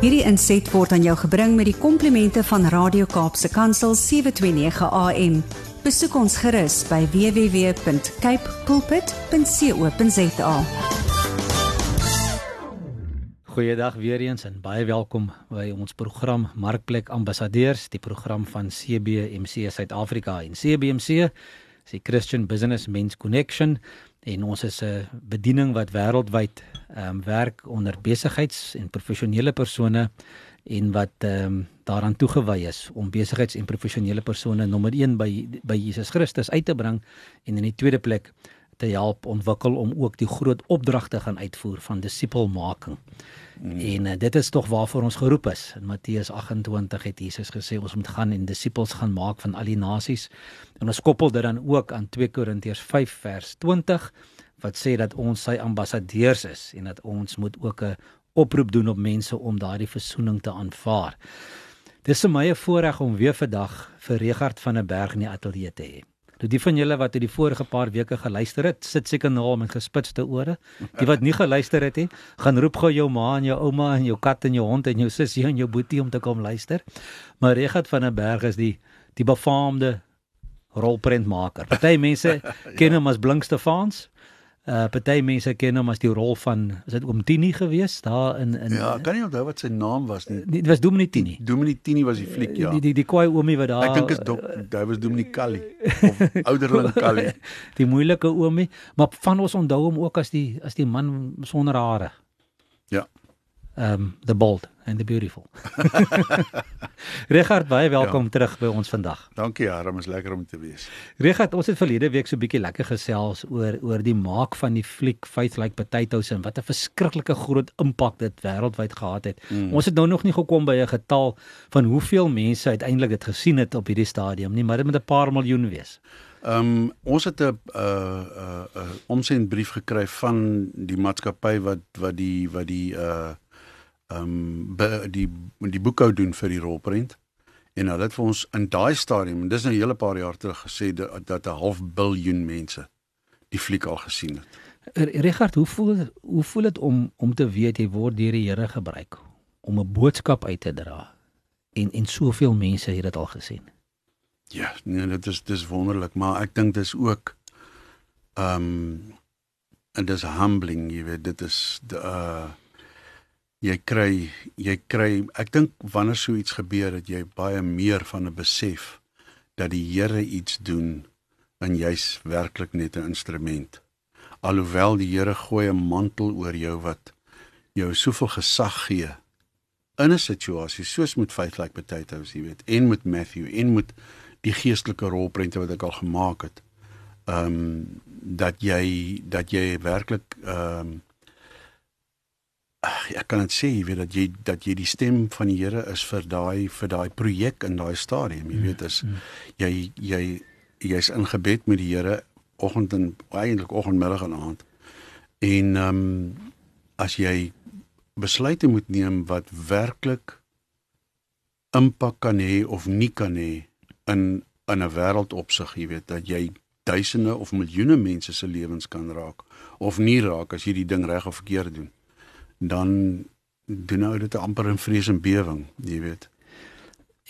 Hierdie inset word aan jou gebring met die komplimente van Radio Kaapse Kansel 729 AM. Besoek ons gerus by www.cape pulpit.co.za. Goeiedag weer eens en baie welkom by ons program Markplek Ambassadeurs, die program van CBMC Suid-Afrika en CBMC is die Christian Business Men's Connection en ons is 'n bediening wat wêreldwyd ehm um, werk onder besigheids- en professionele persone en wat ehm um, daaraan toegewy is om besigheids- en professionele persone nommer 1 by by Jesus Christus uit te bring en in die tweede plek te help ontwikkel om ook die groot opdragte gaan uitvoer van disipelmaking. Mm. En uh, dit is tog waarvoor ons geroep is. In Matteus 28 het Jesus gesê ons moet gaan en disippels gaan maak van al die nasies. En ons koppel dit dan ook aan 2 Korintiërs 5 vers 20 wat sê dat ons sy ambassadeurs is en dat ons moet ook 'n oproep doen op mense om daardie versoening te aanvaar. Dis vir my 'n voorreg om weer vandag vir Regard van der Berg in die ateljee te hê. Nou die van julle wat in die vorige paar weke geluister het, sit seker nou al met gespitste ore. Die wat nie geluister het nie, gaan roep gou jou ma en jou ouma en jou kat en jou hond en jou sussie en jou boetie om te kom luister. Maar Regat van der Berg is die die befaamde rolprentmaker. Party mense ken hom as Blink Stefans. Uh party mense ken hom as die rol van is dit oom Tini gewees daar in in Ja, kan nie onthou wat sy naam was nie. Dit was Dominee Tini. Dominee Tini was die fliek, ja. Die die die kwai oomie wat daar Ek dink is dok, hy was Dominee Callie of ouderling Callie. die moeilike oomie, maar van ons onthou hom ook as die as die man sonder hare. Ja. Um the bold and the beautiful. Richard, baie welkom ja. terug by ons vandag. Dankie, Harm, is lekker om te wees. Richard, ons het verlede week so 'n bietjie lekker gesels oor oor die maak van die fliek Faith Like Potatoes en wat 'n verskriklike groot impak dit wêreldwyd gehad het. Mm. Ons het nou nog nie gekom by 'n getal van hoeveel mense uiteindelik dit gesien het op hierdie stadium nie, maar dit moet 'n paar miljoen wees. Ehm um, ons het 'n 'n 'n 'n omsendbrief gekry van die maatskappy wat wat die wat die uh ehm um, die die boekhou doen vir die rolprent en hulle het vir ons in daai stadium en dis nou 'n hele paar jaar terug gesê dat dat 'n half biljoen mense die fliek al gesien het. Richard, hoe voel hoe voel dit om om te weet jy word deur die Here gebruik om 'n boodskap uit te dra en en soveel mense het dit al gesien? Ja, nee, dit is dis wonderlik, maar ek dink dis ook ehm um, en dis humbling, jy weet, dit is die uh jy kry jy kry ek dink wanneer so iets gebeur dat jy baie meer van 'n besef dat die Here iets doen en jy's werklik net 'n instrument. Alhoewel die Here gooi 'n mantel oor jou wat jou soveel gesag gee in 'n situasie soos met Faith Like Potatoes jy weet en met Matthew en met die geestelike rolprente wat ek al gemaak het ehm um, dat jy dat jy werklik ehm um, Ag, ek kan dit sê, jy weet dat jy dat jy die stem van die Here is vir daai vir daai projek in daai stadium. Jy weet is mm, mm. jy jy jy's in gebed met die Here oggend en eintlik oggend, middag en aand. En ehm um, as jy besluite moet neem wat werklik impak kan hê of nie kan hê in in 'n wêreld opsig, jy weet dat jy duisende of miljoene mense se lewens kan raak of nie raak as jy die ding reg of verkeerd doen dan doen nou dit amper in vrees en bewing, jy weet.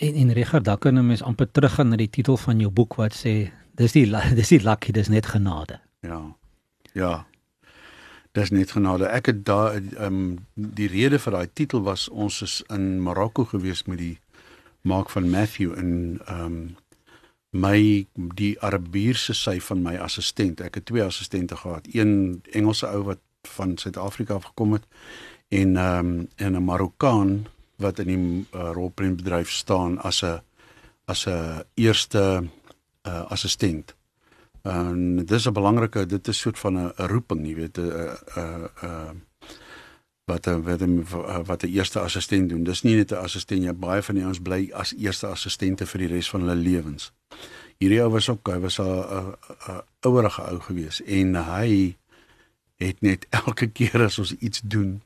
En en Richard, daar kan 'n mens amper teruggaan na die titel van jou boek wat sê dis die dis die lucky, dis net genade. Ja. Ja. Dis net genade. Ek het daar ehm um, die rede vir daai titel was ons is in Marokko gewees met die maak van Matthew in ehm um, my die Arabiese sy van my assistent. Ek het twee assistente gehad. Een Engelse ou wat van Suid-Afrika af gekom het en ehm um, en 'n Marokkaan wat in die uh, rolprentbedryf staan as 'n as 'n eerste uh, assistent. En dis 'n belangrike dit is soort van 'n roeping, jy weet 'n 'n 'n wat 'n wat 'n wat 'n eerste assistent doen. Dis nie net 'n assistent, jy baie van die ons bly as eerste assistente vir die res van hulle lewens. Hierdie ou was ook, hy was 'n ouerige ou gewees en hy het net elke keer as ons iets doen,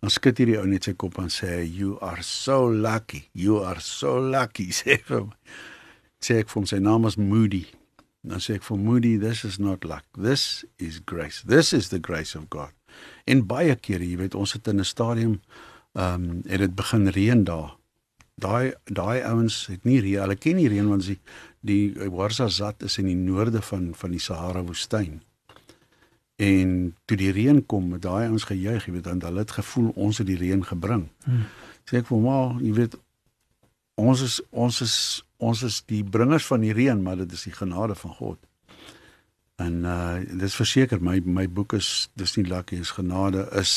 dan skud hierdie ou net sy kop en sê you are so lucky. You are so lucky. sê vir my. Sê ek vir hom sy naam is Moody. Dan sê ek vir Moody, this is not luck. This is grace. This is the grace of God. En baie kere, jy weet, ons het in 'n stadium ehm um, het dit begin reën daar. Daai daai ouens het nie reën, hulle ken nie reën want die die Ouarzazate is in die noorde van van die Sahara woestyn. En toe die reën kom, het daai ouens gejuig, jy weet, want hulle het gevoel ons het die reën gebring. Hmm. Sê ek vir hom, jy weet, ons is ons is ons is die bringers van die reën, maar dit is die genade van God. En uh dis verseker my my boek is dis nie lucky is genade is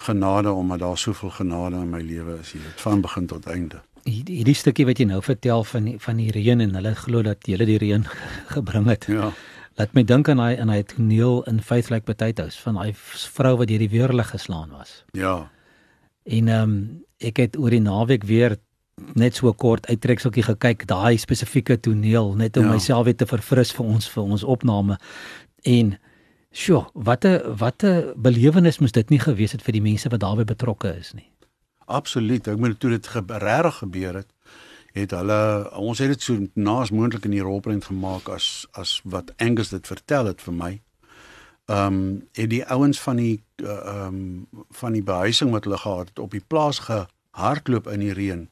genade omdat daar soveel genade in my lewe is hier van begin tot einde. Hierdie stukkie wat jy nou vertel van die, van die reën en hulle glo dat jy die reën gebring het. Ja. Laat my dink aan hy en hy toneel in Faith Like Potatoes van daai vrou wat deur die weerlig geslaan was. Ja. En ehm um, ek het oor die naweek weer net so kort uittrekseltjie gekyk daai spesifieke toneel net om ja. myself weer te verfris vir ons vir ons opname en sjoe wat 'n wat 'n belewenis moes dit nie gewees het vir die mense wat daarbey betrokke is nie absoluut ek moet toe dit regtig gebeur het het hulle ons het dit so naas moontlik in die rolprent gemaak as as wat Angus dit vertel het vir my ehm um, het die ouens van die eh, ehm uh, um, van die behuising wat hulle gehad het op die plaas gehardloop in die reën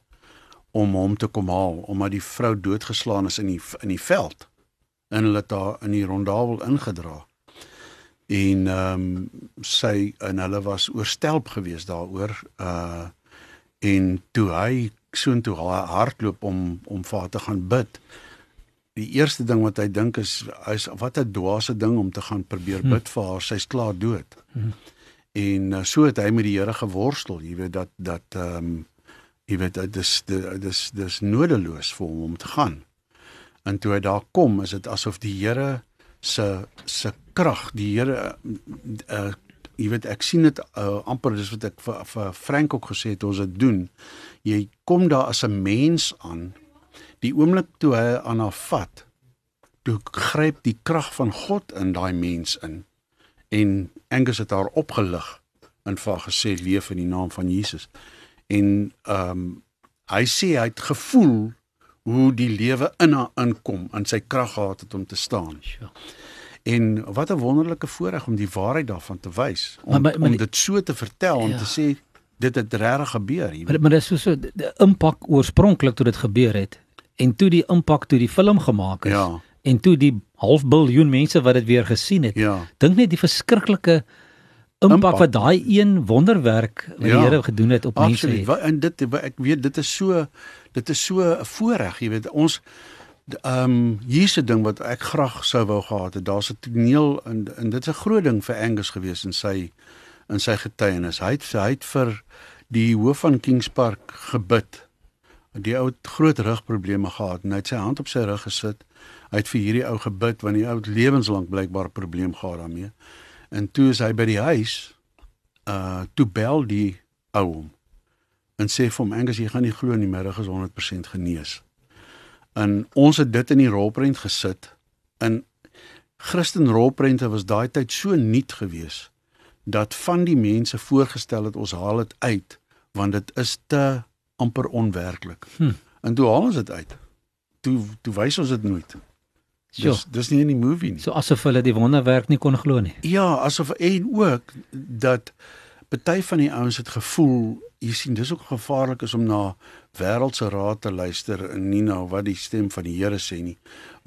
om hom te kom haal omdat die vrou doodgeslaan is in die in die veld en hulle het daar in die rondawel ingedra. En ehm um, sy en hulle was oorstelp geweest daaroor uh en toe hy soontoe hardloop om om vir haar te gaan bid. Die eerste ding wat hy dink is is wat 'n dwaase ding om te gaan probeer hm. bid vir haar, sy's klaar dood. En uh, so het hy met die Here geworstel, jy weet dat dat ehm um, jy weet dit is dit is dis nodeloos vir hom om te gaan. En toe hy daar kom, is dit asof die Here se se krag, die Here uh jy weet ek sien dit uh, amper dis wat ek vir vir Frank ook gesê het ons dit doen. Jy kom daar as 'n mens aan. Die oomblik toe hy aan haar vat, toe gryp die krag van God in daai mens in. En Angus het haar opgelig en vir haar gesê leef in die naam van Jesus en ehm um, hy sê hy het gevoel hoe die lewe in haar inkom en sy krag gehad het om te staan. Ja. En wat 'n wonderlike voorreg om die waarheid daarvan te wys, om, maar, maar, maar, om dit so te vertel en ja. te sê dit het regtig gebeur. Maar maar dis so so die impak oorspronklik toe dit gebeur het en toe die impak toe die film gemaak is ja. en toe die half biljoen mense wat dit weer gesien het. Ja. Dink net die verskriklike impak wat daai een wonderwerk wat die ja, Here gedoen het op mense het. Absoluut. En dit ek weet dit is so dit is so 'n voorreg, jy weet ons ehm um, hierse ding wat ek graag sou wou gehad het. Daar's 'n toneel en en dit is 'n groot ding vir Angus gewees in sy in sy getuienis. Hy het hy het vir die hoof van Kingspark gebid. Die ou het groot rugprobleme gehad en hy het sy hand op sy rug gesit. Hy het vir hierdie ou gebid want die ou het lewenslank blykbaar probleem gehad daarmee. En toe is hy by die huis, uh toe bel die ou hom en sê vir hom Angus jy gaan nie glo nie, middag is 100% genees. En ons het dit in die rolprent gesit. In Christen rolprente was daai tyd so nuut geweest dat van die mense voorgestel het ons haal dit uit want dit is te amper onwerklik. Hm. En toe haal ons dit uit. Toe toe wys ons dit nooit. Dis dis nie in die movie nie. So asof hulle die wonderwerk nie kon glo nie. Ja, asof en ook dat party van die ouens het gevoel, jy sien, dis ook gevaarlik is om na wêreldse raad te luister en nie na wat die stem van die Here sê nie.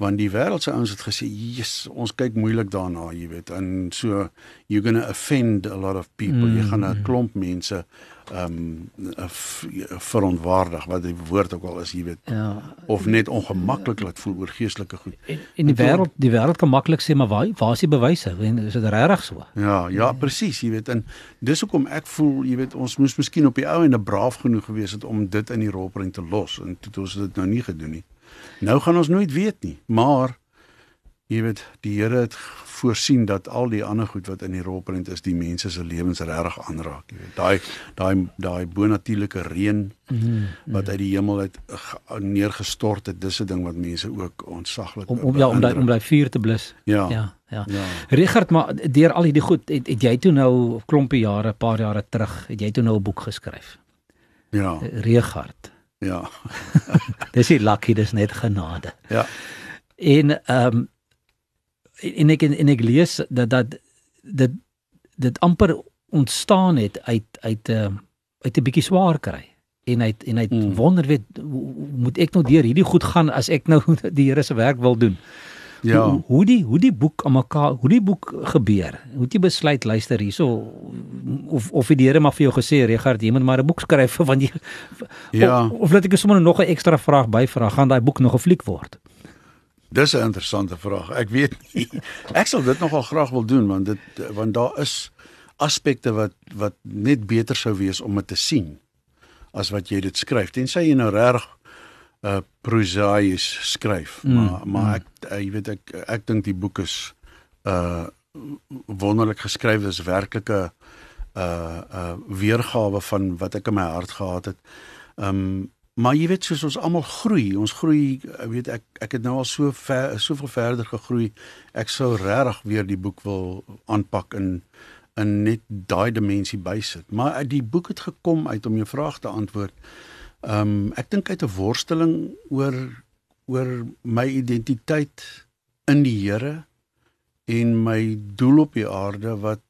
Want die wêreldse ouens het gesê, "Jesus, ons kyk moeilik daarna, jy weet." En so you're going to offend a lot of people. Mm. Jy gaan 'n klomp mense ehm um, verontwaardig wat die woord ook al is, jy weet. Ja. Of net ongemaklik laat voel oor geestelike goed. En, en die wêreld, die wêreld kan maklik sê maar waar waar is die bewyse? En is dit regtig so? Ja, ja, presies, jy weet. En dis hoekom ek voel, jy weet, ons moes miskien op die ou en 'n braaf genoeg gewees het om dit in die rolprent te los en toe het ons dit nou nie gedoen nie. Nou gaan ons nooit weet nie, maar jy weet, die Here het voorsien dat al die ander goed wat in die rolprent is, die mense se lewens regtig aanraak, jy weet. Daai daai daai bonatuurlike reën mm -hmm. wat uit die hemel uit neergestort het, dis 'n ding wat mense ook ontsaglik om om ja om daai om daai vuur te blus. Ja. Ja. Ja. ja. Richard, maar deur al hierdie goed, het, het jy toe nou klompie jare, paar jare terug, het jy toe nou 'n boek geskryf? Ja. Richard. Ja. dis nie lucky, dis net genade. Ja. En ehm um, en ek en ek lees dat dat dit dit amper ontstaan het uit uit 'n uh, uit 'n bietjie swaar kry en hy en hy Mm. wonder weet moet ek nou deur hierdie goed gaan as ek nou die Here se werk wil doen. Ja. Hoe, hoe die hoe die boek aan mekaar hoe die boek gebeur. Hoe jy besluit luister hierso of of die Here maar vir jou gesê Regard jy moet maar 'n boek skryf want jy Ja. of, of laat ek sommer nog 'n ekstra vraag byvra gaan daai boek nog 'n fliek word. Dis 'n interessante vraag. Ek weet nie. Ek sal dit nogal graag wil doen want dit want daar is aspekte wat wat net beter sou wees om dit te sien as wat jy dit skryf. Tensy jy nou reg uh prosaïes skryf, Mm, maar maar ek uh, jy weet ek ek dink die boek is uh wonderlik geskryf. Dis werklike uh uh weergawe van wat ek in my hart gehad het. Um maar jy weet soos ons almal groei, ons groei, ek weet ek ek het nou al so ver soveel verder gegroei. Ek sou regtig weer die boek wil aanpak en in net daai dimensie bysit. Maar die boek het gekom uit om jou vraag te antwoord. Um ek dink uit 'n worsteling oor oor my identiteit in die Here en my doel op die aarde wat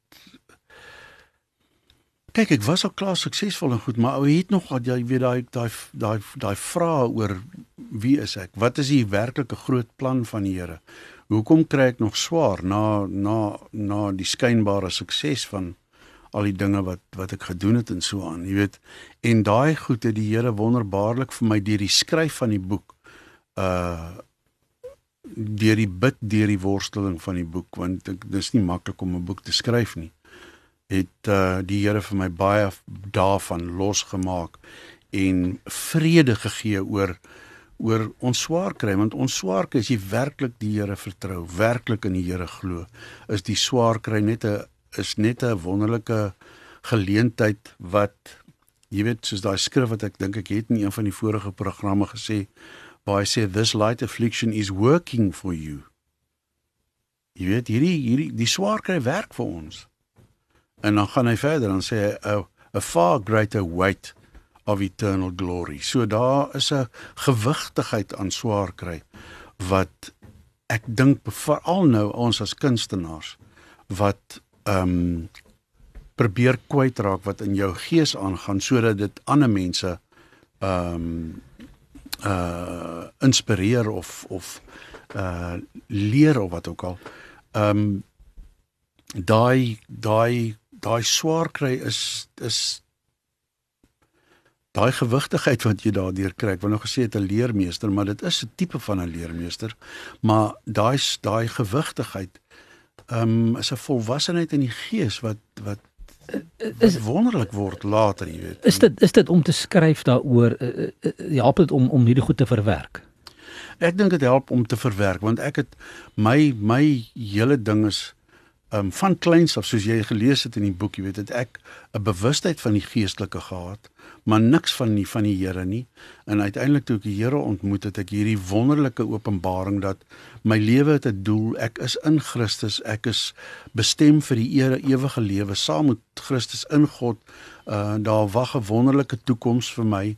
kyk ek was al klaar suksesvol en goed maar ou het nog jy weet daai daai daai daai vrae oor wie is ek? Wat is die werklike groot plan van die Here? Hoekom kry ek nog swaar na na na die skynbare sukses van al die dinge wat wat ek gedoen het en so aan jy weet? En daai goed het die Here wonderbaarlik vir my deur die skryf van die boek uh deur die bid deur die worsteling van die boek want ek, dis nie maklik om 'n boek te skryf nie het uh die Here vir my baie daarvan losgemaak en vrede gegee oor oor ons swaar kry want ons swaar kry as jy werklik die Here vertrou, werklik in die Here glo, is die swaar kry net 'n is net 'n wonderlike geleentheid wat jy weet soos daai skrif wat ek dink ek het in een van die vorige programme gesê waar hy sê this light affliction is working for you. Jy weet hierdie hierdie die swaar kry werk vir ons. En dan gaan hy verder dan sê hy a, a far greater weight of eternal glory. So daar is 'n gewigtigheid aan swaar kry wat ek dink veral nou ons as kunstenaars wat ehm um, probeer kwytraak wat in jou gees aangaan sodat dit ander mense ehm um, uh inspireer of of uh leer of wat ook al. Ehm um, daai daai daai swaar kry is is daai gewigtigheid wat jy daardeur kry. Ek wou nog gesê het 'n leermeester, maar dit is 'n tipe van 'n leermeester. Maar daai daai gewigtigheid ehm um, is 'n volwassenheid in die gees wat wat is wonderlik word later, jy weet. Is dit is dit om te skryf daaroor uh, uh, help dit om om hierdie goed te verwerk? Ek dink dit help om te verwerk want ek het my my hele ding is um van kleins af soos jy gelees het in die boek, jy weet, het ek 'n bewustheid van die geestelike gehad, maar niks van die van die Here nie. En uiteindelik toe ek die Here ontmoet het, ek hierdie wonderlike openbaring dat my lewe het 'n doel. Ek is in Christus. Ek is bestem vir die ere ewige lewe saam met Christus in God. Uh daar wag 'n wonderlike toekoms vir my.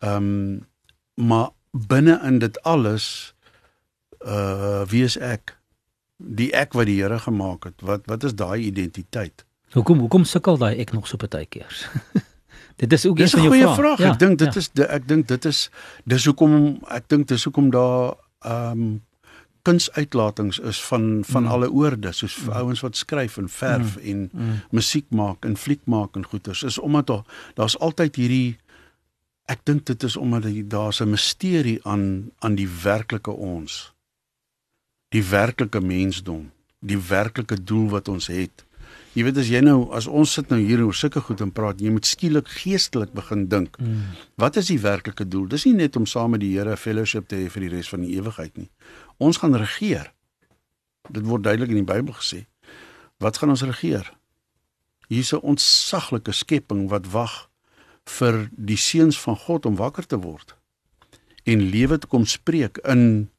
Um maar binne in dit alles uh wie is ek? Die ek wat die Here gemaak het. Wat wat is daai identiteit? Hoekom hoekom sukkel daai ek nog so baie keer? dit is ook 'n goeie vraag. vrae. Ek dink dit is de- ek dink dit is dis hoekom ek dink dis hoekom daar ehm um, kunsuitlatings is van van Mm. alle oorde soos mm. ouens wat skryf en verf mm. en Mm. musiek maak en fliek maak en goeters is omdat daar daar's altyd hierdie ek dink dit is omdat die- daar's 'n misterie aan aan die werklike ons die werklike mensdom die werklike doel wat ons het. Jy weet as jy nou as ons sit nou hier oor sulke goed en praat jy moet skielik geestelik begin dink Mm. wat is die werklike doel? Dis nie net om saam met die Here fellowship te hê vir die res van die ewigheid nie. Ons gaan regeer. Dit word duidelik in die Bybel gesê. Wat gaan ons regeer? Hier's 'n ontsaglike skepping wat wag vir die seuns van God om wakker te word en lewe te kom spreek in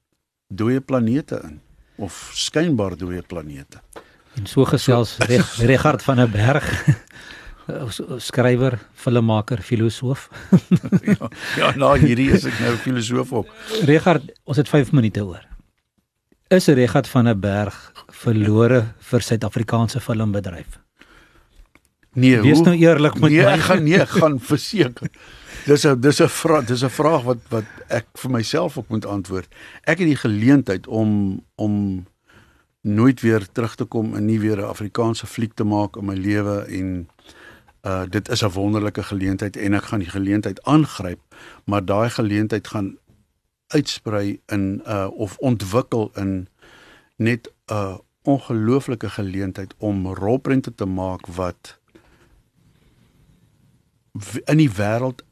dooie planete in of skynbaar dooie planete. En so gesels So- Reg, Regard van der Berg, skrywer, filmmaker, filosoof. ja, ja, nou hierdie is ek nou filosoof ook. Regard, ons het 5 minute oor. Is Regard van der Berg verlore vir Suid-Afrikaanse filmbedryf? Nee, Wees hoe- nou eerlik met nee, my. Ek gaan nee, ek gaan verseker. Dis 'n dis 'n vraag, dis 'n vraag wat wat ek vir myself ook moet antwoord. Ek het die geleentheid om om nooit weer terug te kom en nie weer 'n Afrikaanse fliek te maak in my lewe en uh dit is 'n wonderlike geleentheid en ek gaan die geleentheid aangryp, maar daai geleentheid gaan uitsprei in uh of ontwikkel in net 'n ongelooflike geleentheid om rolprente te maak wat in die wêreld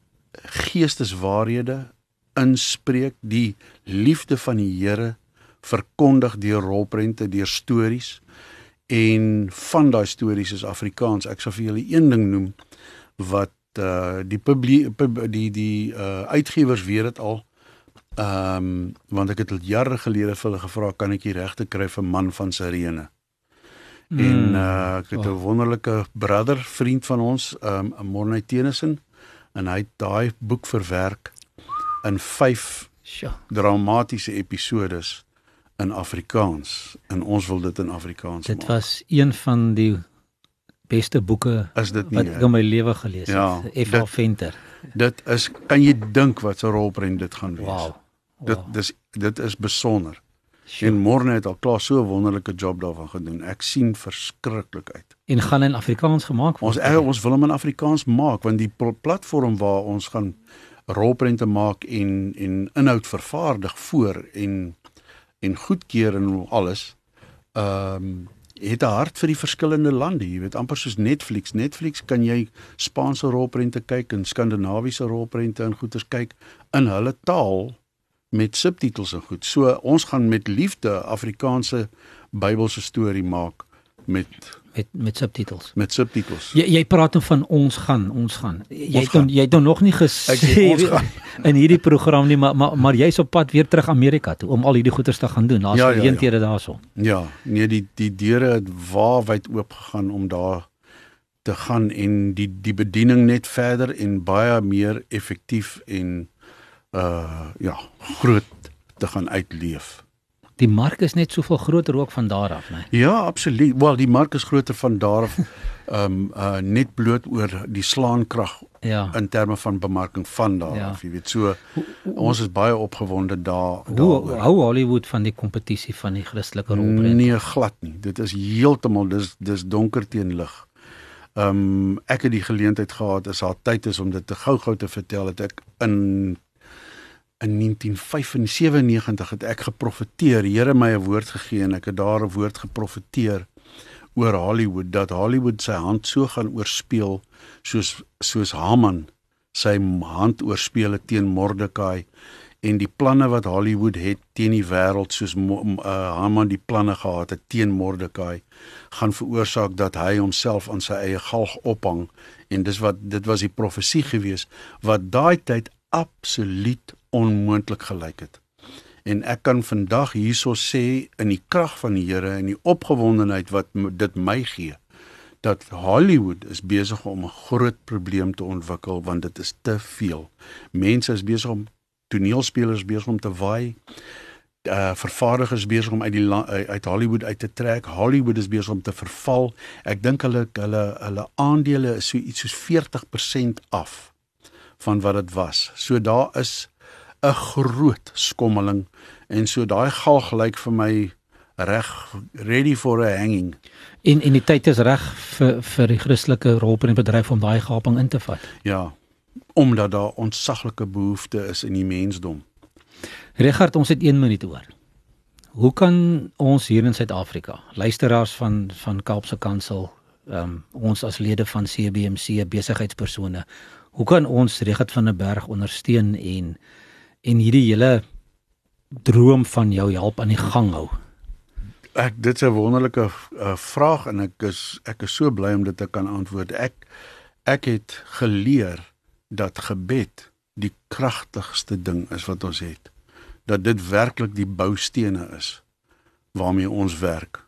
geesteswaarhede inspreek, die liefde van die Here verkondig deur rolprente, deur stories en van daai stories is Afrikaans. Ek sal vir julle een ding noem wat uh die publie pub, die die uh uitgewers weet dit al. Ehm um, want ek het al jare gelede vir hulle gevra kan ek die regte kry vir man van Sirene. Mm. En uh ek het 'n Oh. wonderlike brother vriend van ons, ehm um, Morney Tennyson en hy het daai boek verwerk in 5 Sjoe. dramatiese episodes in Afrikaans en ons wil dit in Afrikaans Dit maak. was een van die beste boeke Is dit nie? wat ek in my lewe gelees Ja, het. Dit- Venter. Dit is kan jy dink wat 'n rolprent dit gaan wees. Wow. Dit wow. dis dit is besonder. Sjoe. En Morne het al klaar so 'n wonderlike job daarvan gedoen. Ek sien verskriklik uit. En gaan in Afrikaans gemaak Ons word. eh, ons wil hom in Afrikaans maak want die pl- platform waar ons gaan rolprente maak en en inhoud vervaardig voor en en goedkeur en alles. Ehm um, het 'n hart vir die verskillende lande. Jy weet amper soos Netflix. Netflix kan jy Spaanse rolprente kyk en Skandinawiese rolprente en goeters kyk in hulle taal met subtitels en goed. So ons gaan met liefde Afrikaanse Bybelse storie maak met met met subtitels. met subtitels. Jy jy praat nou van ons gaan, ons gaan. Jy Ons het dan jy het nou nog nie gesê sê ons gaan. in hierdie program nie, maar maar, maar jy's op pad weer terug Amerika toe om al hierdie goeders te gaan doen. Daar's Ja, ja, ja, ja. geleenthede ja. Ja, nee die die deure het waarwyd oop gegaan om daar te gaan en die die bediening net verder en baie meer effektief en uh ja, groot te gaan uitleef. Die mark is net soveel groter ook van daar af, né? Ja, absoluut. Wel, die mark is groter van daar af. Ehm um, uh net bloot oor die slaankrag Ja. in terme van bemarking van daar Ja. af, jy weet. So ons is baie opgewonde daar Hoe daaroor. hou Hollywood van die kompetisie van die Christelike rolprent? Nee, glad nie. Dit is heeltemal dis dis donker teen lig. Ehm um, ek het die geleentheid gehad as haar tyd is om dit te gou-gou te vertel het ek in in 1995 het ek geprofeteer. Die Here my 'n woord gegee en ek het daar 'n woord geprofeteer oor Hollywood dat Hollywood sy hand so gaan oorspeel soos soos Haman sy hand oorspeel het teen Mordekai en die planne wat Hollywood het teen die wêreld soos uh, Haman die planne gehad het teen Mordekai gaan veroorsaak dat hy homself aan sy eie galg ophang en dis wat dit was die profesie gewees wat daai tyd absoluut onmoontlik gelyk het. En ek kan vandag hierso sê in die krag van die Here en die opgewondenheid wat dit my gee dat Hollywood is besig om 'n groot probleem te ontwikkel want dit is te veel. Mense is besig om toneelspelers besig om te waai. Uh vervaardigers besig om uit die uit uit Hollywood uit te trek. Hollywood is besig om te verval. Ek dink hulle hulle hulle aandele is so iets soos 40% af van wat dit was. So daar is 'n groot skommeling en so daai galg lyk vir my reg ready for a hanging. En en die tyd is reg vir vir die Christelike rolprentbedryf om daai gaping in te vat. Ja, omdat daar ontsaglike behoefte is in die mensdom. Richard, ons het 1 minuut oor. Hoe kan ons hier in Suid-Afrika, luisteraars van van Kaapse Kansel, ehm um, ons as lede van CBMC besigheidspersone, hoe kan ons Richard van der Berg ondersteun en en hierdie hele droom van jou help aan die gang hou? Ek dit's 'n wonderlike uh, vraag en ek is ek is so bly om dit te kan antwoord. Ek ek het geleer dat gebed die kragtigste ding is wat ons het. Dat dit werklik die boustene is waarmee ons werk.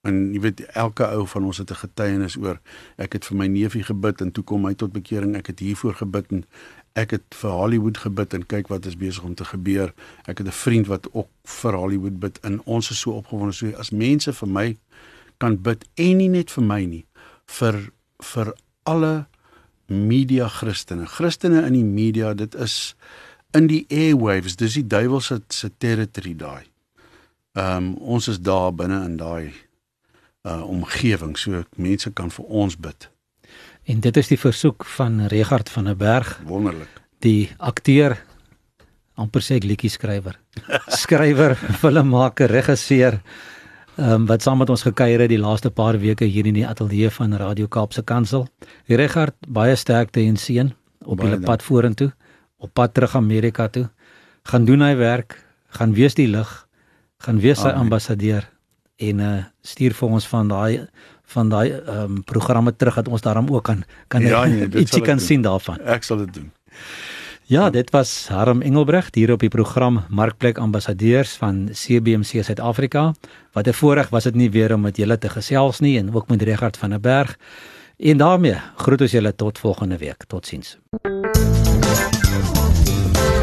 En jy weet elke ou van ons het 'n getuienis oor ek het vir my neefie gebid en toe kom hy tot bekering. Ek het hiervoor gebid en ek het vir Hollywood gebid en kyk wat is besig om te gebeur. Ek het 'n vriend wat ook vir Hollywood bid en ons is so opgewonde so as mense vir my kan bid en nie net vir my nie vir vir alle media Christene. Christene in die media, dit is in die airwaves, dis die duiwel se se territory daai. Ehm um, ons is daar binne in daai uh omgewing so mense kan vir ons bid. En dit is die versoek van Regard van der Berg. Wonderlik. Die akteur amper sê ek liedjie skrywer. Skrywer, filmmaker, regisseur. Ehm um, wat saam met ons gekuier het die laaste paar weke hier in die ateljee van Radio Kaapse Kansel. Regard, baie sterkte en seën op julle pad vorentoe, op pad terug Amerika toe. Gaan doen hy werk, gaan wees die lig, gaan wees sy Amen. ambassadeur en uh stuur vir ons van daai van daai ehm um, programme terug dat ons daarom ook kan kan ja, nee, ietsie kan doen. sien daarvan. Ek sal dit doen. Ja, dit was Harm Engelbrecht hier op die program Markplek Ambassadeurs van CBC Suid-Afrika. Wat 'n voorreg was dit nie weer om met julle te gesels nie en ook met Regard van der Berg. En daarmee groet ons julle tot volgende week. Totsiens.